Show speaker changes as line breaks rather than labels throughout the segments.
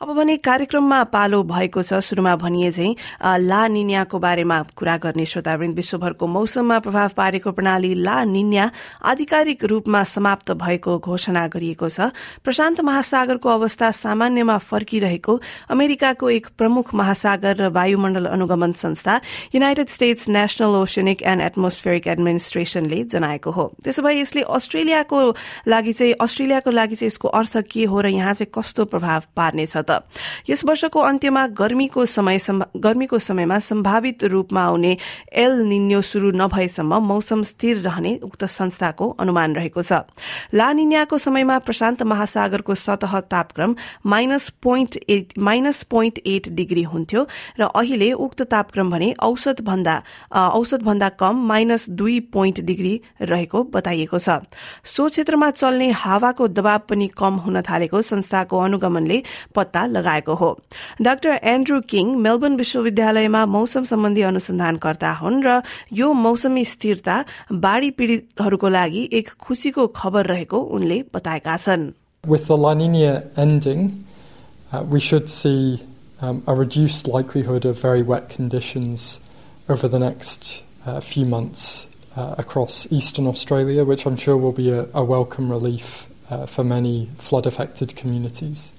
अब भने कार्यक्रममा पालो भएको छ। शुरूमा भनिए चाहिँ ला निन्याको बारेमा कुरा गर्ने श्रोतावृन्द विश्वभरको मौसममा प्रभाव पारेको प्रणाली ला निन्या आधिकारिक रूपमा समाप्त भएको घोषणा गरिएको छ। प्रशान्त महासागरको अवस्था सामान्यमा फर्किरहेको अमेरिकाको एक प्रमुख महासागर र वायुमण्डल अनुगमन संस्था United States National Oceanic and Atmospheric एडमिनिस्ट्रेशनले जनाएको हो। त्यसो भए यसले अस्ट्रेलियाको लागि चाहिँ अस्ट्रेलियाको लागि चाहिँ यसको अर्थ के हो र यहाँ चाहिँ कस्तो प्रभाव पार्नेछ यस वर्षको अन्त्यमा गर्मीको समय गर्मीको समयमा सम्भावित रूपमा आउने एल निन्यो शुरू नभएसम्म मौसम स्थिर रहने उक्त संस्थाको अनुमान रहेको छ। ला निन्याको समयमा प्रशान्त महासागरको सतह तापक्रम minus point eight minus point eight degree हुन्थ्यो र अहिले उक्त तापक्रम भने औसत भन्दा औसत भन्दा कम माइनस दुई पोइन्ट डिग्री रहेको बताइएको छ। सो क्षेत्रमा चल्ने हावाको दबाव पनि कम हुन थालेको संस्थाको अनुगमनले पत्ता पत्ता लगाएको हो डाक्टर एन्ड्रू किङ मेलबर्न विश्वविद्यालयमा मौसम सम्बन्धी अनुसन्धानकर्ता हुन् र यो मौसमी स्थिरता बाढ़ी पीड़ितहरूको लागि एक खुशीको खबर रहेको उनले बताएका छन्
With the La Nina ending, uh, we should see um, a reduced likelihood of very wet conditions over the next uh, few months uh, across eastern Australia, which I'm sure will be a, a welcome relief uh, for many flood affected communities.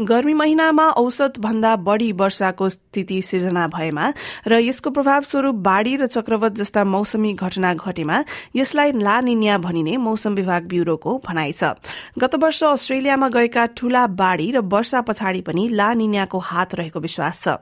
गर्मी महिनामा औसत भन्दा बढ़ी वर्षाको स्थिति सिर्जना भएमा र यसको प्रभाव स्वरूप बाढ़ी र चक्रवत जस्ता मौसमी घटना घटेमा यसलाई लानिन्या भनिने मौसम विभाग ब्यूरोको भनाइ छ। गत वर्ष अस्ट्रेलियामा गएका ठूला बाढ़ी र वर्षा पछाडि पनि लानिन्याको हात रहेको विश्वास छ।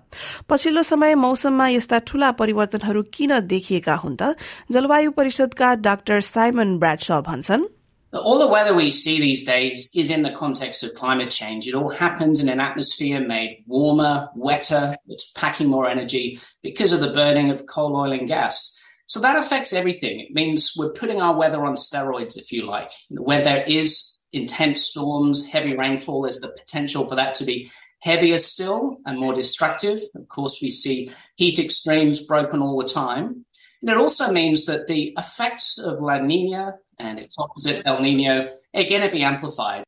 पछिल्लो समय मौसममा यस्ता ठूला परिवर्तनहरू किन देखिएका हुन् त? जलवायु परिषदका डाक्टर साइमन ब्राडस भन्छन्
All the weather we see these days is in the context of climate change. It all happens in an atmosphere made warmer, wetter, it's packing more energy because of the burning of coal, oil, and gas. So that affects everything. It means we're putting our weather on steroids, if you like. Where there is intense storms, heavy rainfall, there's the potential for that to be heavier still and more destructive. Of course, we see heat extremes broken all the time. And it also means that the effects of La Nina and its opposite El Nino are going to be amplified.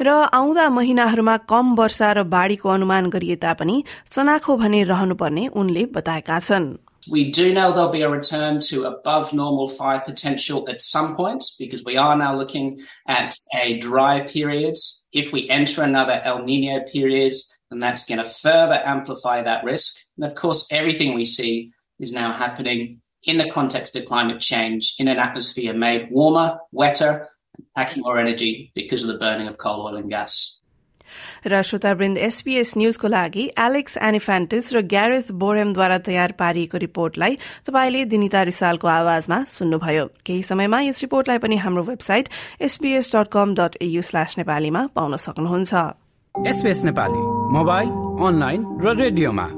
र आउँदा महिनाहरूमा कम वर्षा र बाढ़ीको अनुमान गरिए तापनि चनाखो भने रहनुपर्ने उनले बताएका छन्
We do know there'll be a return to above normal fire potential at some point because we are now looking at a dry period. If we enter another El Nino period, then that's going to further amplify that risk. And of course, everything we see is now happening in the context of climate change in an atmosphere made warmer, wetter, and packing more energy because of the burning of coal, oil, and gas.
Raw श्रोतावृन्द SPS न्यूजको लागि Alex एनिफेन्टिस र Gareth बोरेमद्वारा तयार पारिएको रिपोर्टलाई तपाईँले दिनिता रिसालको आवाजमा सुन्नुभयो केही समयमा yes रिपोर्टलाई पनि हाम्रो वेबसाइट एसपीएस डट कम डट एयु स्ल्यास नेपालीमा पाउन सक्नुहुन्छ
एसपीएस नेपाली मोबाइल अनलाइन र रेडियोमा